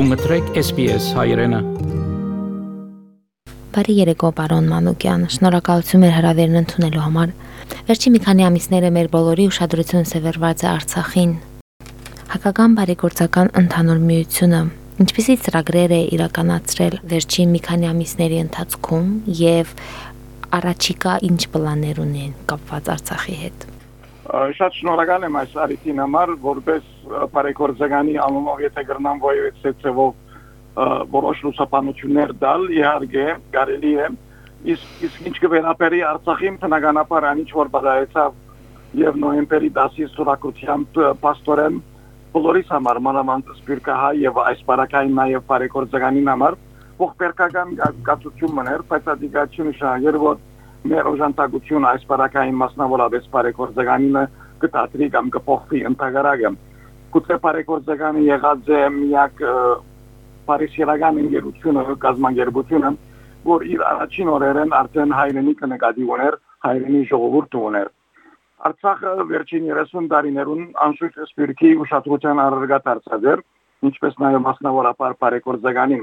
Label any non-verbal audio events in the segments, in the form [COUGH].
Դու մտրեք SPS հայրենը։ Բարի երեկո, պարոն Մանուկյան։ Շնորհակալություն մեր հրավերն ընդունելու համար։ Վերջի մի քանի ամիսները մեր բոլորի ուշադրությունը սևեռված է Արցախին։ Հակական բարեգործական ընդհանուր միությունը ինչպիսի ծրագրեր է իրականացրել վերջին մի քանի ամիսների ընթացքում եւ առաջիկա ինչ պլաններ ունեն կապված Արցախի հետ։ Շատ շնորհակալ եմ այս արիթին համար, որպես բարեգործականի անունով եթե գրնամ ոյեցեցեվով որոշ լուսաբանություններ տալ, իհարկե կարելի է իսկ իսկ ինչ կվերապերի Արցախին բնականաբար անիչ որ բաղայեցավ եւ նոյեմբերի 10-ի սուրակությամբ պաստորեն բոլորիս համար մանավանդ սպիրկահայ եւ այս բարակային նաեւ բարեգործականին համար ողբերգական գացություն մներ, բայց ադիգացիոն շահեր որ մեր օժանդակությունը այս բարակային մասնավորապես բարեգործականինը կտատրի կամ կփոխվի ընդհանրակը գուցե բարեգործականը եղած է միակ բարիսիրական ընկերությունը գազམ་ագերբությունը որ իր առաջին օրերեն արդեն հայրենիքը նկատի ուներ հայրենի ժողովուրդը ուներ Արցախը վերջին 30 տարիներուն անշուշտ սպիրկի ուշադրության առարգա դարձած էր ինչպես նաև մասնավորապես բարեգործականին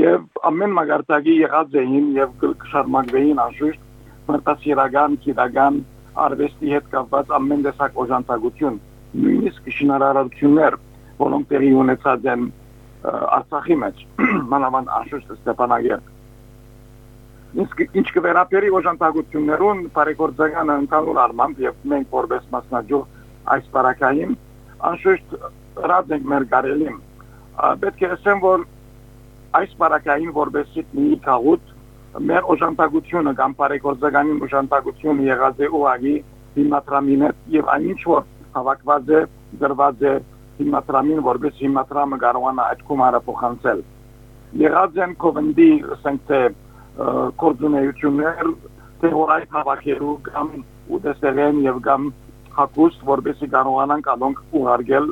եւ ամեն մագարտակի եղած էին եւ կշարմակվեին անշուշտ մարտասիրական, քիդական արվեստի հետ կապված ամեն տեսակ օժանդակություն, նույնիսկ շինարարություններ, որոնք տեղի ունեցած են Արցախի մեջ, [CLEARS THROAT] մանավանդ Աշուշ Ստեփանագերտ։ Իսկ ինչ կվերապերի օժանդակություններուն բարեգործականը ընդհանուր առմամբ եւ մենք որպես մասնաճյուղ այս բարակային անշուշտ ռադ ենք մեր կարելին։ Պետք է ասեմ, որ այս բարակային որպես մի քաղուտ մեր օժանդակությունը կամ բարեգործականի օժանդակությունը եղած է ուղագի հիմնադրամին եւ այնինչ որ հավաքված է դրված է հիմնադրամին որպես հիմնադրամը կարողանա այդ կոմարը փոխանցել եղած են կովնդի ասենք թե կորձունեություններ թե որ այդ հավաքելու կամ ուտեսերեն եւ կամ հակուստ որպեսի կարողանան կանոնք ուղարկել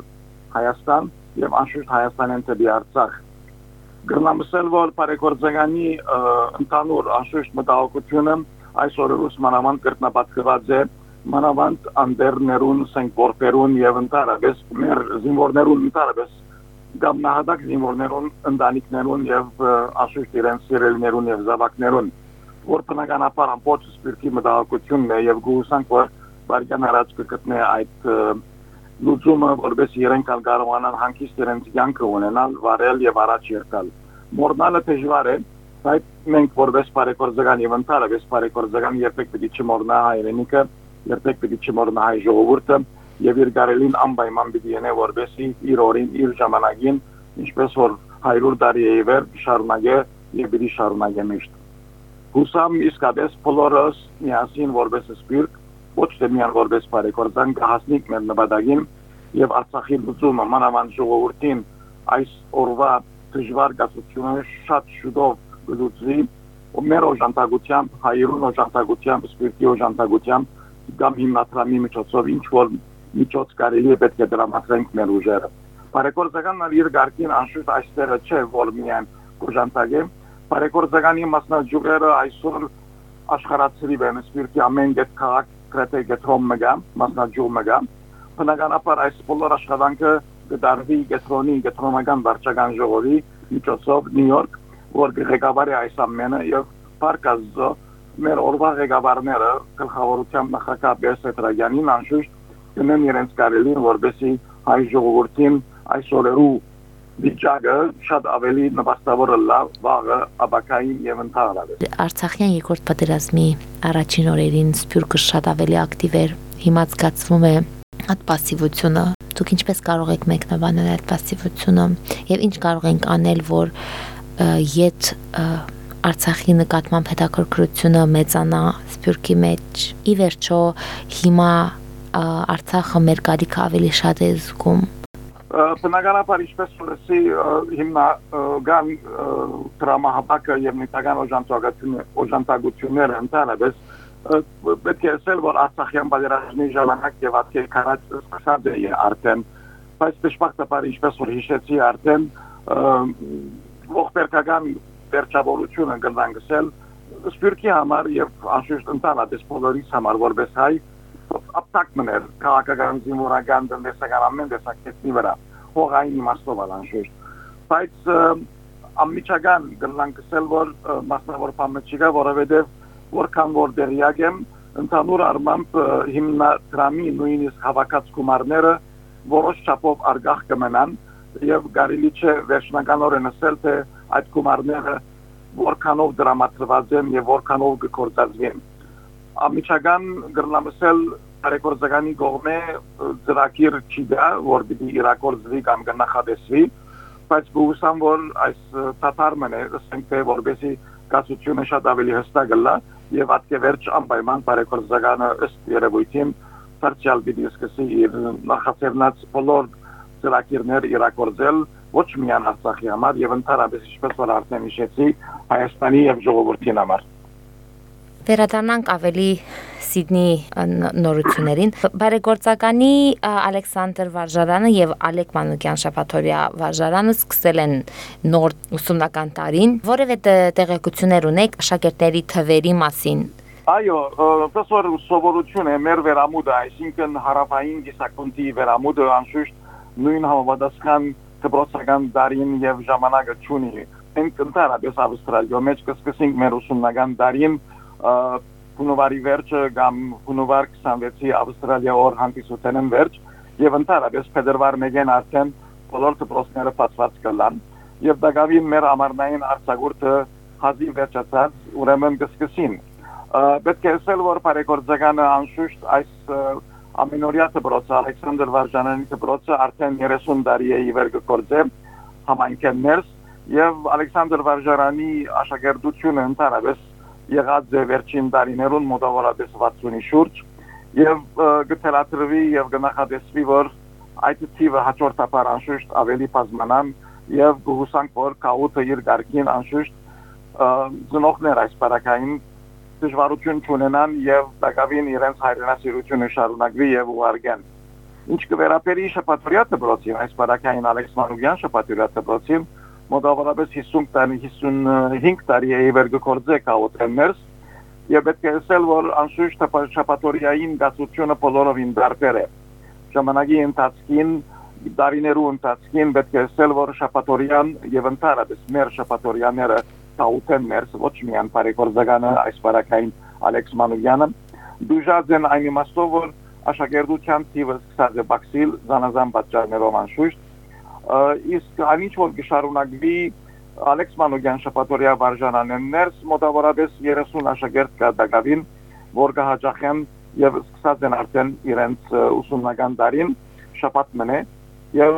Հայաստան եւ անշուշտ Հայաստանեն դեպի Արցախ Գրնամսել որ բարեգործականի ընդհանուր անշուշտ մտահոգությունը այսօր ուսմանավանդ կրտնապատկված է մանավանդ անդերներուն, սենկորպերուն եւ ընդհանրապես մեր զինվորներուն ընդհանրապես կամ նահատակ զինվորներուն, ընտանիքներուն եւ անշուշտ իրենց սիրելիներուն եւ զավակներուն որ բնականաբար ամբողջ սպիրտի մտահոգությունն է եւ գուսանք որ բարքան առաջ կգտնե այդ լուծումը որպես իրենք կարողանան հանգիստ իրենց կյանքը ունենալ, վարել եւ առաջ եկալ։ Մորնալը դժվար է, բայց մենք որպես բարեգործական եւ ընդհանրապես բարեգործական երբեք պիտի չմոռնա հայրենիքը, երբեք պիտի չմոռնա հայ ժողովուրդը եւ իր գարելին անպայման պիտի ենե որպեսի իր օրին, իր ժամանակին, ինչպես որ 100 տարի է իվեր շարունակե եւ պիտի շարունակե միշտ։ Հուսամ իսկապես բոլորս միասին որպես սպիրտ ոչ թե միան որպես բարեգործան կհասնիկ մեր նպատակին եւ Արցախի լուծումը մանավանդ ժողովրդին այս օրվա դժվար գացությունը շատ շուտով գլուծվի ու մեր օժանդակությամբ, հայրուն օժանդակությամբ, սպիրտի օժանդակությամբ կամ հիմնադրամի միջոցով ինչ որ միջոց կարելի է պետք է դրամատրենք մեր ուժերը։ Բարեգործականն իր գարկին անշուշտ այստեղը չէ, որ միայն օժանդակ է, բարեգործականի մասնաճյուղերը այսօր աշխարհացրի բան սպիրտի ամեն գետ քաղաք գրեթե գետրոմ մգա, մասնաճյուղ մգա, բնականաբար այս բոլոր աշխատանքը կդարվի գետրոնի գետրոնական վարչական ժողովի միջոցով Նյու Յորք, որ ղեկավարի այս ամենը եւ Պարկազո մեր օրվա ղեկավարները գլխավորությամբ նախագահ Բեսետրագյանին անշուշտ կնեն իրենց կարելին որբեսի հայ ժողովրդին այս օրերու վիճակը շատ ավելի նպաստավոր լավ վաղը աբակային եւ ընդհանրապես դե Արցախյան երկրորդ պատերազմի առաջին օրերին Սփյուռքը շատ ավելի ակտիվ էր հիմա զգացվում է այդ пассивությունը դուք ինչպես կարող եք մեկնաբանել այդ пассивությունը եւ ինչ կարող ենք անել որ իդ Արցախի նկատմամբ հետաքրքրությունը մեծանա Սփյուռքի մեջ։ Ի վերջո, հիմա Արցախը մեր կարիքը ավելի շատ է զգում բնականաբար ինչպես լսի հիմնա գան դրամահապակը եւ միտական օժանդակությունը օժանդակությունները ընդհանրապես պետք է ասել որ Արցախյան բادرաժնի ժամանակ եւ ատկեր քարած սկսած է արդեն բայց դժբախտաբար ինչպես որ հիշեցի արդեն ողբերգական վերջավորությունը գնանք ասել սպյուրքի համար եւ անշուշտ ընդհանրապես բոլորիս համար որպես հայ ապտակ մներ քաղաքական զինվորական տնտեսական ամեն տեսակետի վրա հողային իմաստով անշուշտ բայց ամիջական գլանքսել որ մասնավոր չկա, որովհետև որքան որ դերյակ եմ ընդհանուր առմամբ հիմնադրամի նույնիսկ հավաքած գումարները որոշ չափով արգախ կմնան եւ կարելի չէ վերջնականորեն ասել թե այդ գումարները որքանով դրամատրված են եւ որքանով կկործածվեն ամիջական գրնամսել բարեգործականի կողմէ ծրագիր չի դա որ պիտի իրակորձվի կամ կնախադեսվի բայց գուսամ որ այս թաթարմն է ասենք թե որբեսի կացությունը շատ ավելի հստակ գլա եւ ատկե վերջ անպայման բարեգործականը ըստ երևույթին սարճալ պիտի սկսի իր նախաձեռնած բոլոր ծրագիրներ իրակորձել ոչ միայն Արցախի համար եւ ընդհանրապես ինչպես որ արդեն հիշեցի Հայաստանի եւ ժողովրդի համար Վերադառնանք ավելի Սիդնի նորություններին։ Բարեգործականի Ալեքսանդր Վարժարանը եւ Ալեք Մանուկյան Շապաթորիա Վարժարանը սկսել են նոր ուսումնական տարին։ Որևէ տեղեկություններ ունեք աշակերտների թվերի մասին։ Այո, պրոֆեսոր սովորություն է մեր վերամուտը, այսինքն հարավային գիսակոնտի վերամուտը անշուշտ նույն համապատասխան դպրոցական դարին եւ ժամանակը ճունի։ ընդհանրապես Ավստրալիա մեջ կսկսենք մեր ուսումնական դարին հունվարի վերջը կամ հունվար 26-ի Ավստրալիա օր հանդիսության վերջ եւ ընդհանրապես փետրվար 1-ին արդեն բոլոր դպրոցները բացված կլան եւ դակավին մեր ամառնային արձակուրդը հազիվ վերջացած ուրեմն կսկսին պետք է ասել որ բարեգործականը անշուշտ այս ամենօրյա դպրոցը Ալեքսանդր Վարժանյանի դպրոցը արդեն 30 տարի է իվեր գործե համայնքներս եւ Ալեքսանդր Վարժարանի աշակերտությունը ընդհանրապես եղած է վերջին տարիներուն մոտավորապես 60-ի շուրջ եւ գտելատրվի եւ գնահատեսվի որ այդ թիվը հաջորդաբար անշուշտ ավելի բազմանան եւ գուսանք որ կաուտը իր գարկին անշուշտ ծնողներ այս բարակային դժվարություն ունենան եւ դակավին իրենց հայրենասիրությունը շարունակվի եւ ուղարկեն ինչ կվերապերի շփաթորյա դպրոցին այս բարակային Ալեքս Մանուկյան շփաթորյա դպրոցին մոտավորապես 50 տարի 55 տարի է իվեր գործե կաուտերներս եւ պետք է ասել որ անշուշտ շապատորիային գացությունը բոլորովին դարբեր է ժամանակի ընթացքին դարիներու ընթացքին պետք է ասել որ շապատորիան եւ ընդհանրապես մեր շապատորիաները կաուտերներս ոչ միայն բարեգործականը այս բարակային Ալեքս Մանուկյանը դուժած են այն իմաստով որ աշակերտության թիվը սկսած է բացիլ զանազան պատճառներով անշուշտ իսկ այնինչ որ գշարունակվի Ալեքս Մանուկյան շփաթորիա վարժանաներս մոտավորապես 30 աշակերտ կա դակավին որ կհաջախեն եւ սկսած են արդեն իրենց ուսումնական տարին շփաթ մնե եւ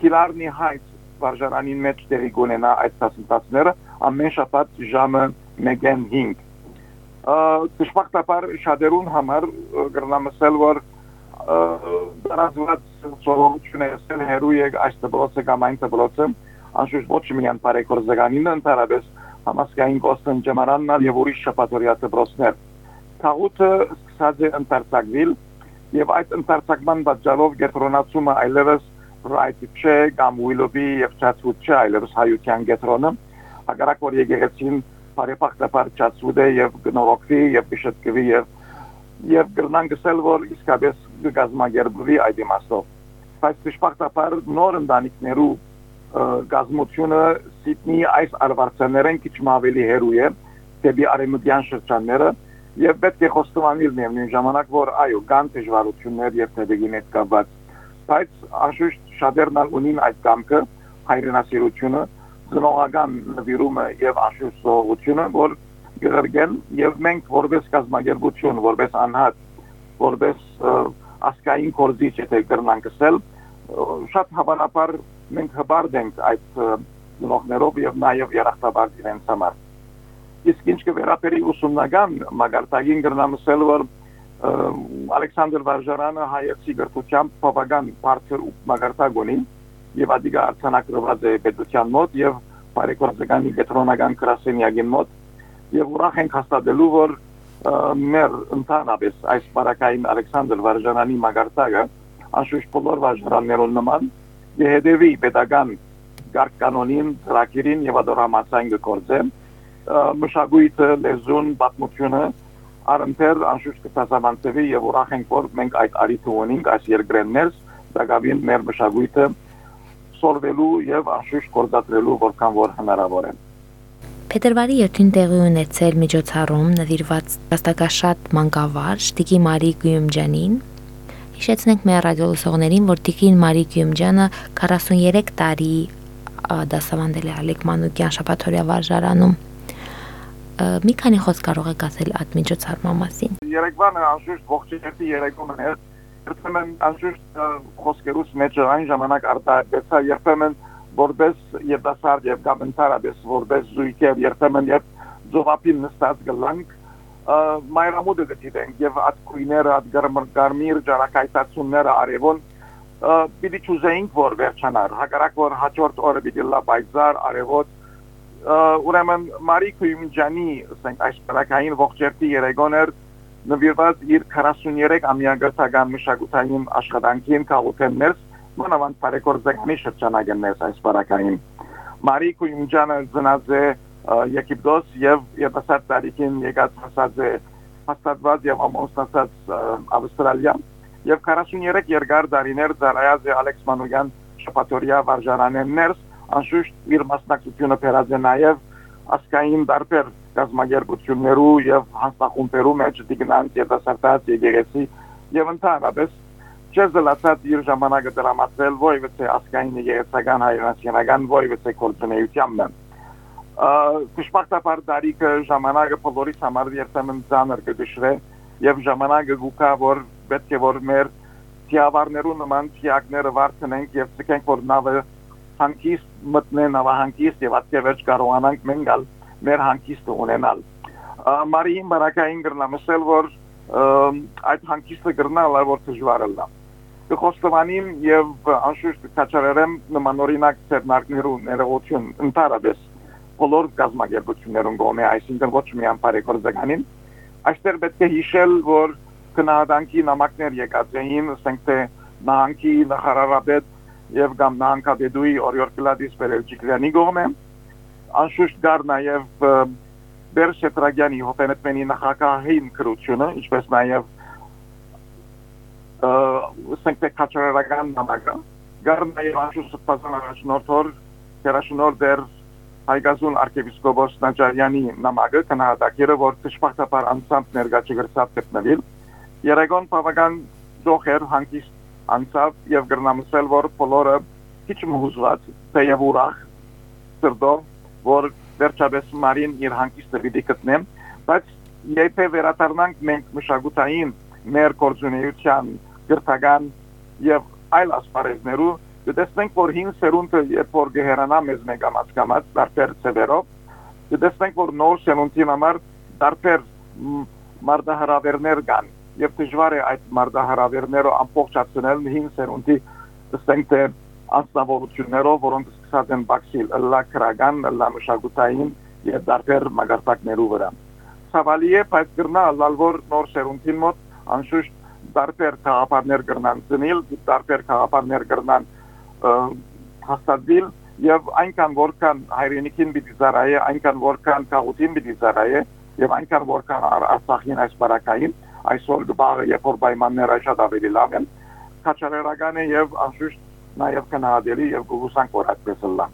քիլարնի հայտ վարժանանին մեջ տեղի կունենա այդ դասընթացները ամեն շաբաթ ժամը 1:05 դժբախտաբար շատերուն համար գրնամսել որ դրանց սովորությունը եսել հերու եկ այս դպրոցը կամ այն դպրոցը անշուշտ ոչ միայն բարեգործականին ընդհանրապես համասկային կոստն ջմարանն եւ ուրիշ շփաթորյա դպրոցներ թաղուտը սկսած է ընթերցակվել եւ այդ ընթերցակման պատճառով գետրոնացումը այլևս right չէ կամ ուիլոբի եւ չացուտ չէ այլևս հայության գետրոնը հակառակ որ եկեղեցին բարեփոխտապար չացուտ է եւ գնորոքվի եւ բիշտկվի եւ եւ գրնան գսել որ իսկապես գազմագերբվի այդ իմաստով բայց դժբախտաբար նոր ընտանիքներու գազմությունը Սիդնի այս արվարձաներեն քիչ ավելի հերու է դեպի արեմուտյան շրջանները եւ պետք է խոստովանել միևնույն ժամանակ որ այո կան դժվարություններ եւ դեպիգին հետ կապված բայց անշուշտ շատերն ունին այդ կամքը հայրենասիրությունը զնողական նվիրումը եւ անշուշտ սողությունը որ գրգեն եւ մենք որպես կազմակերպություն որպես անհատ որպես ասկային կորզիչ եթե կրնանք ասել շատ հավանաբար մենք հբարդ ենք այդ նողներով եւ նաեւ երախտաբար իրենց համար իսկ ինչ կվերապերի ուսումնական մագարտագին գրնամսել որ Ալեքսանդր Վարժարանը հայեցի գրթությամբ բավական բարձր մագարտակ ունի եւ ադիգա արցանակրված է պետության մոտ եւ բարեգործականի կենտրոնական գրասենյակի մոտ եւ ուրախ ենք հաստատելու որ մեր ընդհանրապես այս բարակային Ալեքսանդր Վարժանանի մագարտակը անշուշտ բոլոր վարժաններուն նման եհդեվի pedagogan գարկ կանոնին, ծրագիրին եւ ադորամասային գործը մշակույթը, լեզուն, պատմությունը առընթեր անշուշտ կտասամանցվի եւ ուրախ ենք որ մենք այդ արիթը ունենք այս երկրներս դակավին մեր մշակույթը սորվելու եւ անշուշտ կորզատրելու որքան որ հնարավոր է։ Փետրվարի 7-ին տեղի ունեցել միջոցառում նվիրված դաստակաշատ մանկավարժ Տիկի Մարի Գյումջանին։ Հիշեցնենք մեր ռադիոլուսողներին, որ Տիկին Մարի Գյումջանը 43 տարի դասավանդել է Ալեք Մանուկյան շապաթորյա վարժարանում։ Մի քանի խոսք կարող եք ասել այդ միջոցառման մասին։ Երեկվանը անշուշտ ողջերթի երեկոմն էր երբեմն անշուշտ խոսքերուց մեջ այն ժամանակ արտահայտվեցա երբեմն որպես երդասարդ եւ կամ ընդհանրապես որպես զույգեր երբեմն երբ զովապին նստած գլանք մայրամուտը գտիտենք եւ այդ քույները այդ գարմիր ջարակայտացումները արևոն պիտի ճուզեինք որ վերջանար հակառակ որ հաջորդ օրը պիտի լա բայզար արևոտ ուրեմն Մարի Քույմջանի ասենք այս պարակային ողջերթի երեգոներ նվիրված իր 43 ամյա գրթական մշակութային աշխատանքին քաղաքեն ներս մանավանդ բարեկորձականի շրջանագն ներս այս բարակային Մարի Կույմջանը ծնած է Եգիպտոս եւ երբասատ տարիքին եկած հասած է հաստատված եւ ամուսնացած Ավստրալիա եւ 43 երկար դարիներ ծառայած է Ալեքս Մանուկյան շփաթորիա վարժարանեն ներս անշուշտ իր մասնակցությունը փերած է նաեւ ասկային դարբեր գազագերբություններու եւ հանցախումբերու մեջ դիգնանտ երիտասարդաց եկեղեցի եւ ընդհանրապես չեզլացած իր ժամանակը դրամատվել ոյվեցե ասկային եկեղեցական հայրենասենական ոյվեցե կոլտնեյությանն կշպակտապար դարիքը ժամանակը բոլորիս համար երբեմն ցաներ կդշրե եւ ժամանակը գուկա որ պետք է որ մեր թիավարներու նման թիակները վարտնենք եւ ցկենք որ նավը հանկիստ մտնեն նավահանկիստ եւ ատկեվերջ կարողանանք մենգալ մեր հանկիստը ունենալ մարիին բարակային գրնամսել որ այդ հանկիստը գրնալ որ դժվար է լա կխոստովանիմ եւ անշուշտ կաչարերեմ նմանօրինակ ծերնակներու ներողություն ընդհանրապես բոլոր գազագերբություններուն գոմե այսինքն ոչ միայն բարեկորձականին այստեղ պետք է հիշել որ քնահատանքի նամակներ եկած էին ասենք թե նահանգի նախարարապետ եւ կամ նահանգապետուի օրիոր կլադիս Պերելջիկյանի գոմե անշուշտ գար նաև Բերշետրագյանի հոբենետմենի նախագահային քրությունը, ինչպես նաև սենկտե կաչարական նամակը, գար նաև անշուշտ սպասան առաջնորդոր, հերաշնոր դեր հայգազուն արքեպիսկոպոս Նաջարյանի նամակը կնահատակիրը, որ տշպախտապար անցամբ ներգա չգրսավ գտնվել, երեգոն բավական դոխեր հանկիստ անցավ եւ գրնամսել, որ բոլորը քիչ մհուզված, թեև ուրախ սրտով որ վերջապես Մարին իր հանգիստը պիտի գտնեմ, բայց եթե վերադառնանք մենք մշակութային մեր կորձունեության գրթական եւ այլ ասպարեզներու դեսնենք որ հին սերունդը երբ որ գերանա մեզ մեգամած կամած դարբեր ծևերով դեսնենք որ նոր սերունդի համար դարբեր մարտահրավերներ կան եւ դժվար է այդ մարտահրավերները ամբողջացնել հին սերունդի դեսնենք թե անձնավորություններով, որոնք սկսած են բացիլ լա քրական, լա մշակութային եւ դարբեր մագարտակներու վրա։ Ցավալի է, բայց գրնա լալվոր նոր սերունդին մոտ անշուշտ դարբեր քաղաքներ գրնան ծնիլ, դարբեր քաղաքներ գրնան հաստատվել եւ այնքան որքան հայրենիքին պիտի զարայե, այնքան որքան քաղաքին պիտի զարայե եւ այնքան որքան Արցախին այս բարակային այսօր գբաղը երբ որ պայմանները շատ ավելի լավ են, քաչարերական է եւ անշուշտ նաև կնահատելի եւ գուսանք որ այդպես լա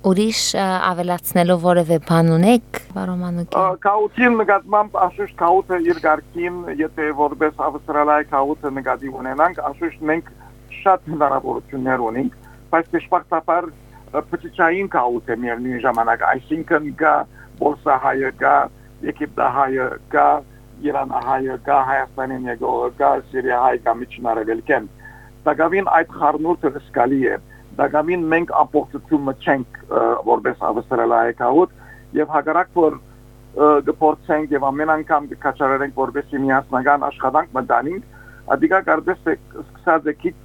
Ուրիշ ավելացնելով որևէ բան ունեք, Վարոմանուկյան։ Կաուտին նկատմամբ անշուշտ կաուտը իր ղարքին, եթե որպես ավստրալիայի կաուտը նկատի ունենանք, անշուշտ մենք շատ հնարավորություններ ունենք, բայց դժբախտաբար փոքրային կաուտը միևնույն ժամանակ, այսինքն կա Բորսահայը, կա Եգիպտահայը, կա Իրանահայը, կա Հայաստանին եկողը, կա Սիրիահայ, կա Միջնարևելքեն Դակավին այդ խառնուրդը զգալի է։ Դակավին մենք ամբողջությունը չենք որպես ավստրալիայի կահուտ եւ հակառակ որ գործենք եւ ամեն անգամ կկաչարենք որպես միասնական աշխատանք մտանինք, ադիկա կարծես սկսած է քիչ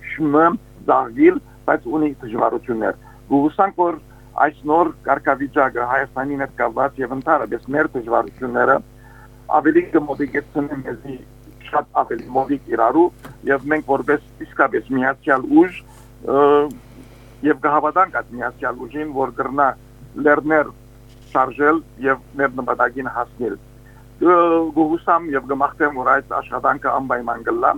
զարգիլ, բայց ունի դժվարություններ։ Գուսանք որ այս նոր կարգավիճակը Հայաստանի հետ կապված եւ ընդհանրապես մեր դժվարությունները ավելի կմոտիկեցնեն մեզի շատ ավելի մոտիկ իրարու եւ մենք որպես իսկապես միացյալ ուժ եւ կհավատանք այդ միացյալ ուժին որ կրնա լերներ շարժել եւ մեր նպատակին հասնել գուհուսամ եւ գմախտեմ որ այդ աշխատանքը անպայման գլա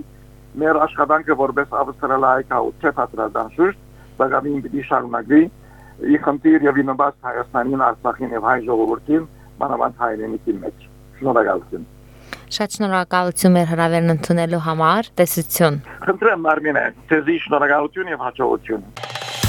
մեր աշխատանքը որպես ավստրալիայի կաուտ չէ պատրաստանշուշտ վաստակային պիտի շարունակվի ի խնդիր եւ ինովաց Հայաստանին, Արցախին եւ հայ ժողովրդին մանավանդ հայրենիքի մեջ։ Շնորհակալություն։ Շատ շնորհակալություն մեր հրավերն ընդունելու համար։ Տեսություն։ Խնդրեմ Մարմինե, ցեզի շնորհակալություն եւ հաջողություն։